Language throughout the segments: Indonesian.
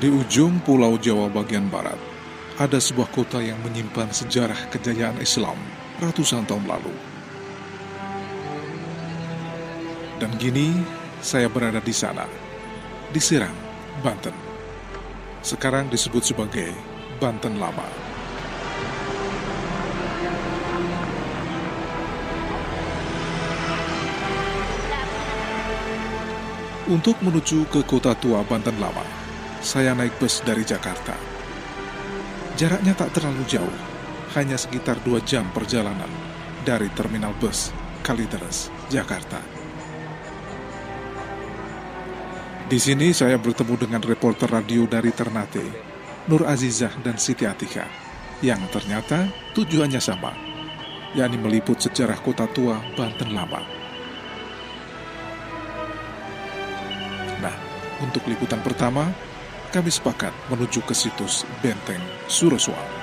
Di ujung pulau Jawa bagian barat, ada sebuah kota yang menyimpan sejarah kejayaan Islam ratusan tahun lalu. Dan gini, saya berada di sana, di Serang, Banten. Sekarang disebut sebagai Banten Lama. Untuk menuju ke kota tua Banten Lama, saya naik bus dari Jakarta. Jaraknya tak terlalu jauh, hanya sekitar dua jam perjalanan dari terminal bus Kalideres, Jakarta. Di sini saya bertemu dengan reporter radio dari Ternate, Nur Azizah dan Siti Atika, yang ternyata tujuannya sama, yakni meliput sejarah kota tua Banten Lama. Untuk liputan pertama, kami sepakat menuju ke situs Benteng Suroswal.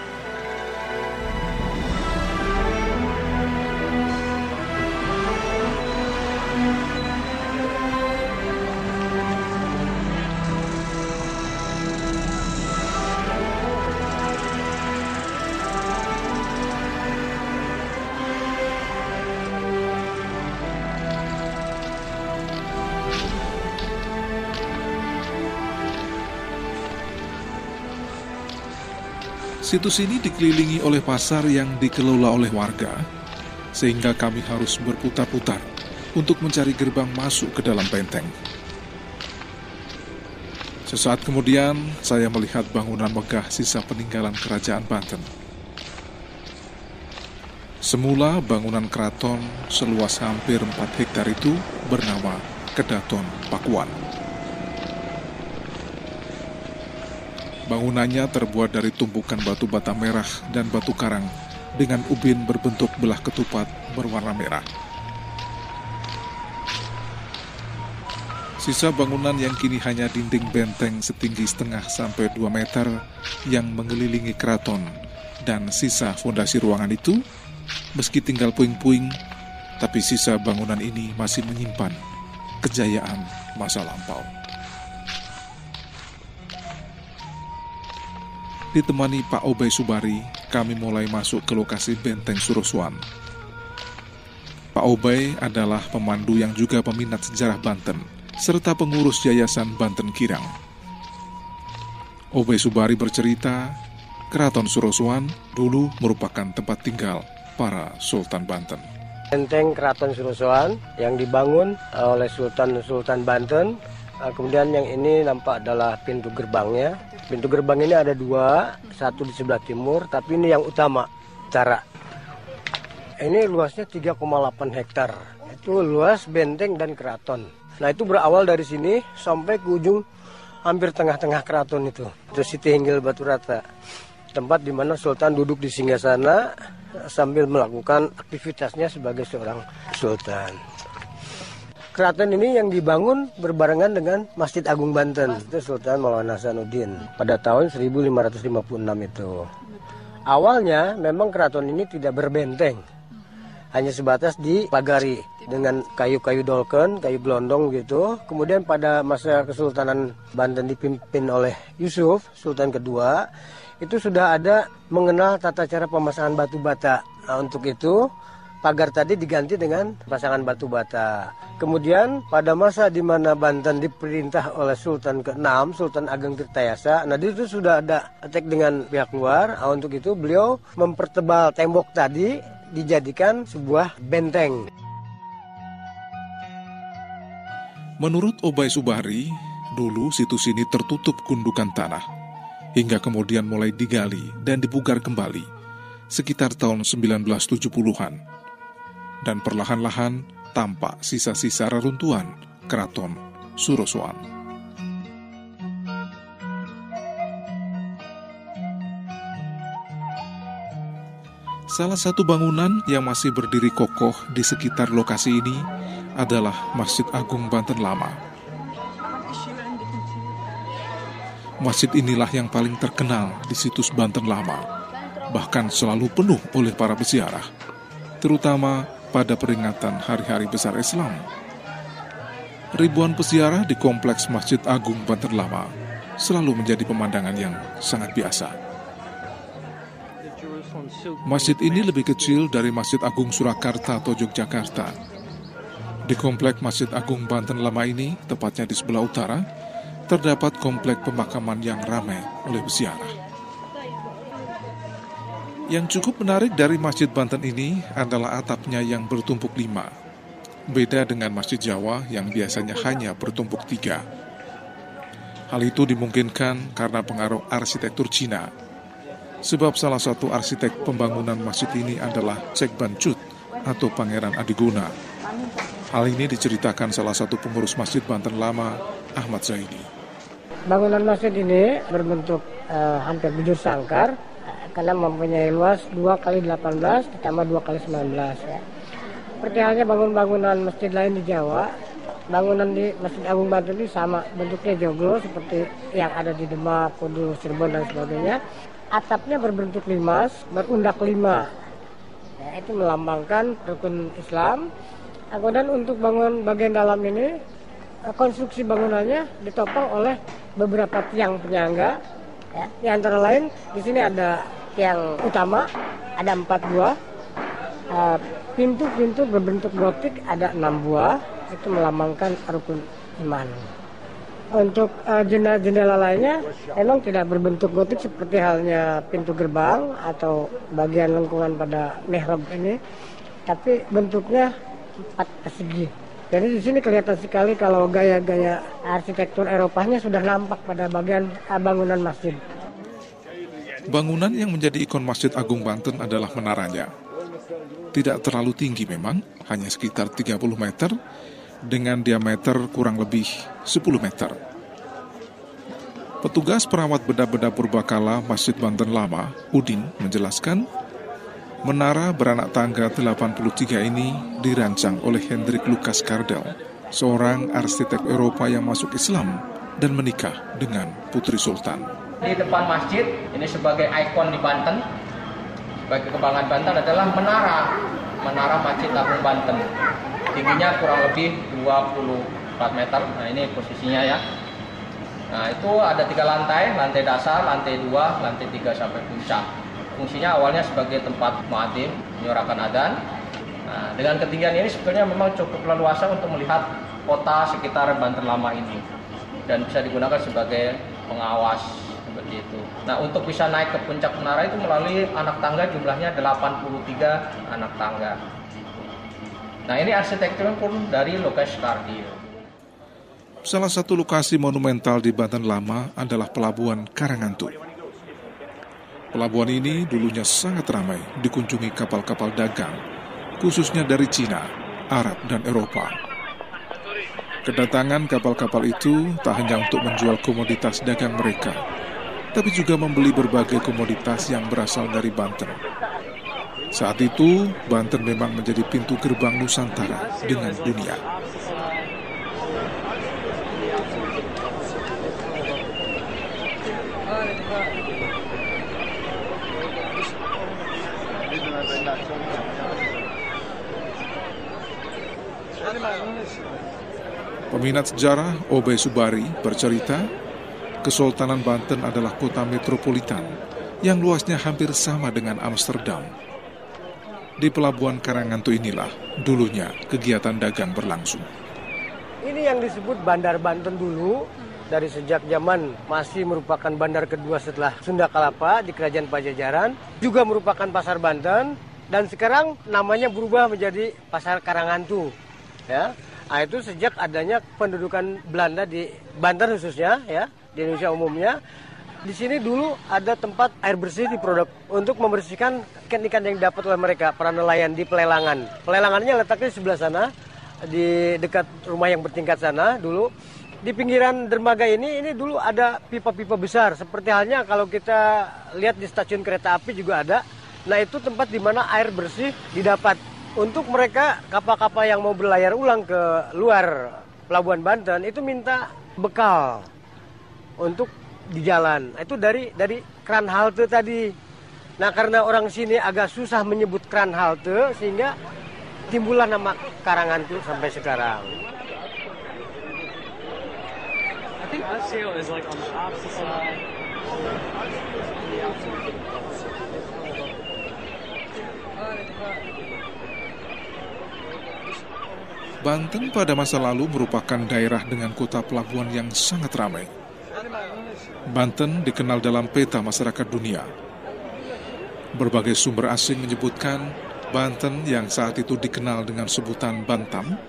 Situs ini dikelilingi oleh pasar yang dikelola oleh warga, sehingga kami harus berputar-putar untuk mencari gerbang masuk ke dalam benteng. Sesaat kemudian, saya melihat bangunan megah sisa peninggalan kerajaan Banten. Semula bangunan keraton seluas hampir 4 hektar itu bernama Kedaton Pakuan. Bangunannya terbuat dari tumpukan batu bata merah dan batu karang dengan ubin berbentuk belah ketupat berwarna merah. Sisa bangunan yang kini hanya dinding benteng setinggi setengah sampai dua meter yang mengelilingi keraton dan sisa fondasi ruangan itu, meski tinggal puing-puing, tapi sisa bangunan ini masih menyimpan kejayaan masa lampau. Ditemani Pak Obey Subari, kami mulai masuk ke lokasi Benteng Suroswan. Pak Obey adalah pemandu yang juga peminat sejarah Banten, serta pengurus Yayasan Banten Kirang. Obey Subari bercerita, Keraton Suroswan dulu merupakan tempat tinggal para Sultan Banten. Benteng Keraton Suroswan yang dibangun oleh Sultan-Sultan Banten Nah, kemudian yang ini nampak adalah pintu gerbangnya. Pintu gerbang ini ada dua, satu di sebelah timur, tapi ini yang utama, cara. Ini luasnya 3,8 hektar. Itu luas benteng dan keraton. Nah itu berawal dari sini sampai ke ujung hampir tengah-tengah keraton itu. Itu Siti Hinggil Batu Rata. Tempat di mana Sultan duduk di singgah sana sambil melakukan aktivitasnya sebagai seorang sultan. Keraton ini yang dibangun berbarengan dengan Masjid Agung Banten. Itu Sultan Maulana Hasanuddin pada tahun 1556 itu. Awalnya memang keraton ini tidak berbenteng. Hanya sebatas di pagari dengan kayu-kayu dolken, kayu gelondong gitu. Kemudian pada masa Kesultanan Banten dipimpin oleh Yusuf, Sultan kedua, itu sudah ada mengenal tata cara pemasangan batu bata. Nah, untuk itu pagar tadi diganti dengan pasangan batu bata. Kemudian pada masa di mana Banten diperintah oleh Sultan ke-6, Sultan Ageng Tirtayasa, nah itu sudah ada attack dengan pihak luar. Nah, untuk itu beliau mempertebal tembok tadi dijadikan sebuah benteng. Menurut Obay Subari, dulu situs ini tertutup gundukan tanah, hingga kemudian mulai digali dan dibugar kembali sekitar tahun 1970-an dan perlahan-lahan tampak sisa-sisa reruntuhan keraton Surosoan. Salah satu bangunan yang masih berdiri kokoh di sekitar lokasi ini adalah Masjid Agung Banten Lama. Masjid inilah yang paling terkenal di situs Banten Lama, bahkan selalu penuh oleh para peziarah, terutama pada peringatan hari-hari besar Islam. Ribuan peziarah di Kompleks Masjid Agung Banten Lama selalu menjadi pemandangan yang sangat biasa. Masjid ini lebih kecil dari Masjid Agung Surakarta atau Yogyakarta. Di komplek Masjid Agung Banten Lama ini, tepatnya di sebelah utara, terdapat komplek pemakaman yang ramai oleh peziarah. Yang cukup menarik dari Masjid Banten ini adalah atapnya yang bertumpuk lima. Beda dengan Masjid Jawa yang biasanya hanya bertumpuk tiga. Hal itu dimungkinkan karena pengaruh arsitektur Cina. Sebab salah satu arsitek pembangunan masjid ini adalah Cek Bancut atau Pangeran Adiguna. Hal ini diceritakan salah satu pengurus Masjid Banten Lama, Ahmad Zaidi. Bangunan masjid ini berbentuk uh, hampir bujur sangkar karena mempunyai luas 2 kali 18 ditambah 2 kali 19 ya. Seperti halnya bangun-bangunan masjid lain di Jawa, bangunan di Masjid Agung Banten ini sama bentuknya joglo seperti yang ada di Demak, Kudus, Cirebon dan sebagainya. Atapnya berbentuk limas, berundak lima. Ya, itu melambangkan rukun Islam. Kemudian untuk bangun bagian dalam ini konstruksi bangunannya ditopang oleh beberapa tiang penyangga. Ya, di antara lain di sini ada yang utama ada empat buah. Eh, pintu-pintu uh, berbentuk gotik ada enam buah. Itu melambangkan rukun iman. Untuk uh, jendela-jendela lainnya memang tidak berbentuk gotik seperti halnya pintu gerbang atau bagian lengkungan pada mihrab ini. Tapi bentuknya empat persegi. Jadi di sini kelihatan sekali kalau gaya-gaya arsitektur Eropanya sudah nampak pada bagian uh, bangunan masjid. Bangunan yang menjadi ikon Masjid Agung Banten adalah menaranya. Tidak terlalu tinggi memang, hanya sekitar 30 meter, dengan diameter kurang lebih 10 meter. Petugas perawat benda-benda purbakala Masjid Banten Lama, Udin, menjelaskan, menara beranak tangga 83 ini dirancang oleh Hendrik Lukas Kardel, seorang arsitek Eropa yang masuk Islam dan menikah dengan Putri Sultan di depan masjid ini sebagai ikon di Banten sebagai kebanggaan Banten adalah menara menara Masjid Agung Banten. Tingginya kurang lebih 24 meter. Nah ini posisinya ya. Nah itu ada tiga lantai lantai dasar lantai dua lantai tiga sampai puncak. Fungsinya awalnya sebagai tempat muadzin menyuarakan adan nah, dengan ketinggian ini sebetulnya memang cukup leluasa untuk melihat kota sekitar Banten lama ini dan bisa digunakan sebagai pengawas seperti itu. Nah, untuk bisa naik ke puncak menara itu melalui anak tangga jumlahnya 83 anak tangga. Nah, ini arsitektur pun dari Lukas Cardio. Salah satu lokasi monumental di Banten Lama adalah Pelabuhan Karangantu. Pelabuhan ini dulunya sangat ramai dikunjungi kapal-kapal dagang, khususnya dari Cina, Arab, dan Eropa. Kedatangan kapal-kapal itu tak hanya untuk menjual komoditas dagang mereka, tapi juga membeli berbagai komoditas yang berasal dari Banten. Saat itu, Banten memang menjadi pintu gerbang Nusantara dengan dunia. Peminat sejarah Obe Subari bercerita Kesultanan Banten adalah kota metropolitan yang luasnya hampir sama dengan Amsterdam. Di pelabuhan Karangantu inilah dulunya kegiatan dagang berlangsung. Ini yang disebut Bandar Banten dulu dari sejak zaman masih merupakan bandar kedua setelah Sunda Kalapa di Kerajaan Pajajaran, juga merupakan pasar Banten dan sekarang namanya berubah menjadi Pasar Karangantu. Ya. Nah, itu sejak adanya pendudukan Belanda di Banten khususnya ya di Indonesia umumnya. Di sini dulu ada tempat air bersih di produk untuk membersihkan ikan-ikan yang dapat oleh mereka para nelayan di pelelangan. Pelelangannya letaknya di sebelah sana di dekat rumah yang bertingkat sana dulu. Di pinggiran dermaga ini ini dulu ada pipa-pipa besar seperti halnya kalau kita lihat di stasiun kereta api juga ada. Nah, itu tempat di mana air bersih didapat untuk mereka kapal-kapal yang mau berlayar ulang ke luar pelabuhan Banten itu minta bekal untuk di jalan. Itu dari dari kran halte tadi. Nah karena orang sini agak susah menyebut kran halte sehingga timbullah nama Karangan itu sampai sekarang. Nanti think that sail is like on the opposite side. Banten pada masa lalu merupakan daerah dengan kota pelabuhan yang sangat ramai. Banten dikenal dalam peta masyarakat dunia. Berbagai sumber asing menyebutkan Banten yang saat itu dikenal dengan sebutan Bantam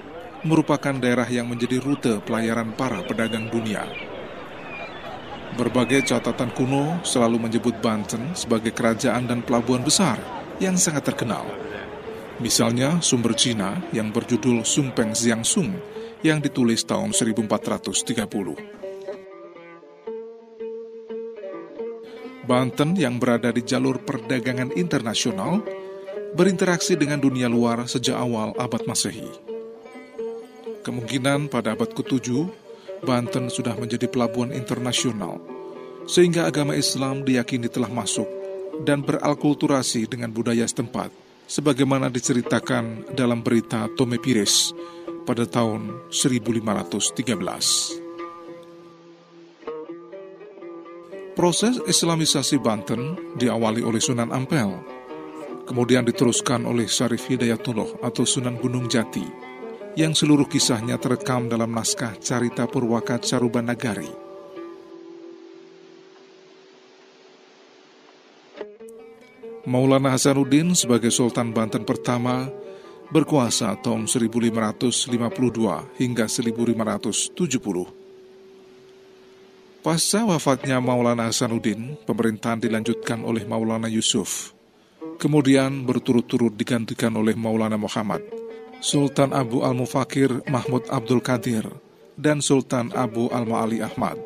merupakan daerah yang menjadi rute pelayaran para pedagang dunia. Berbagai catatan kuno selalu menyebut Banten sebagai kerajaan dan pelabuhan besar yang sangat terkenal. Misalnya sumber Cina yang berjudul Sung Peng Xiang Sung yang ditulis tahun 1430. Banten yang berada di jalur perdagangan internasional berinteraksi dengan dunia luar sejak awal abad Masehi. Kemungkinan pada abad ke-7, Banten sudah menjadi pelabuhan internasional, sehingga agama Islam diyakini telah masuk dan beralkulturasi dengan budaya setempat, sebagaimana diceritakan dalam berita Tome Pires pada tahun 1513. Proses Islamisasi Banten diawali oleh Sunan Ampel, kemudian diteruskan oleh Syarif Hidayatullah atau Sunan Gunung Jati, yang seluruh kisahnya terekam dalam naskah Carita Purwaka Caruban Nagari. Maulana Hasanuddin sebagai Sultan Banten pertama berkuasa tahun 1552 hingga 1570. Pasca wafatnya Maulana Hasanuddin, pemerintahan dilanjutkan oleh Maulana Yusuf. Kemudian berturut-turut digantikan oleh Maulana Muhammad, Sultan Abu Al-Mufakir Mahmud Abdul Qadir, dan Sultan Abu Al-Ma'ali Ahmad.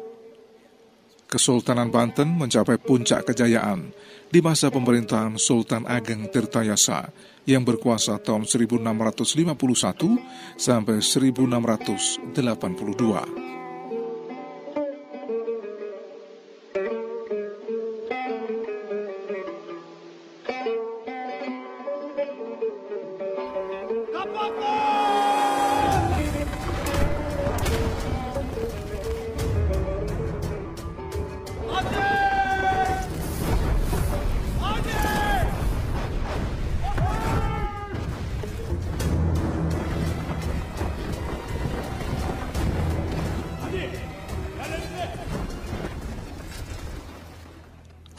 Kesultanan Banten mencapai puncak kejayaan di masa pemerintahan Sultan Ageng Tirtayasa yang berkuasa tahun 1651 sampai 1682.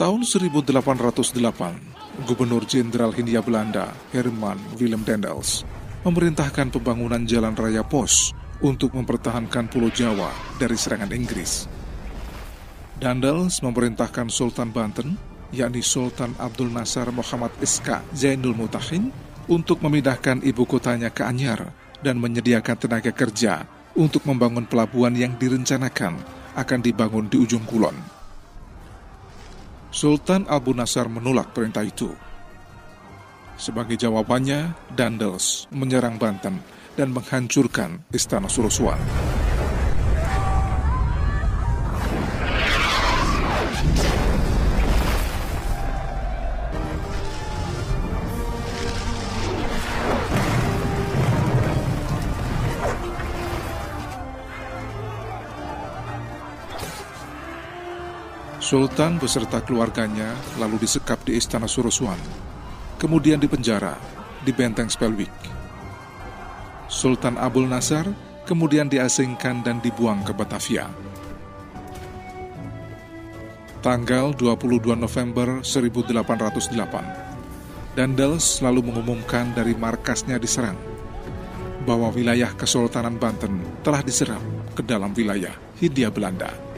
Tahun 1808, Gubernur Jenderal Hindia Belanda, Herman Willem Dendels, memerintahkan pembangunan jalan raya pos untuk mempertahankan Pulau Jawa dari serangan Inggris. Dendels memerintahkan Sultan Banten, yakni Sultan Abdul Nasar Muhammad Iska Zainul Mutahin, untuk memindahkan ibu kotanya ke Anyar dan menyediakan tenaga kerja untuk membangun pelabuhan yang direncanakan akan dibangun di ujung kulon. Sultan Abu Nasar menolak perintah itu. Sebagai jawabannya, Dandels menyerang Banten dan menghancurkan istana Surosuan. Sultan beserta keluarganya lalu disekap di Istana Surosuan, kemudian dipenjara di Benteng Spelwick. Sultan Abul Nasar kemudian diasingkan dan dibuang ke Batavia. Tanggal 22 November 1808, Dandels selalu mengumumkan dari markasnya diserang bahwa wilayah Kesultanan Banten telah diserap ke dalam wilayah Hindia Belanda.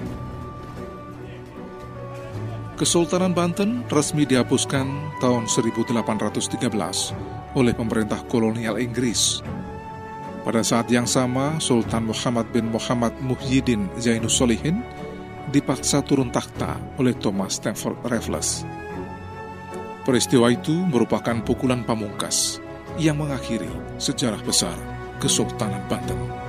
Kesultanan Banten resmi dihapuskan tahun 1813 oleh pemerintah kolonial Inggris. Pada saat yang sama, Sultan Muhammad bin Muhammad Muhyiddin Zainus Solihin dipaksa turun takhta oleh Thomas Stamford Raffles. Peristiwa itu merupakan pukulan pamungkas yang mengakhiri sejarah besar Kesultanan Banten.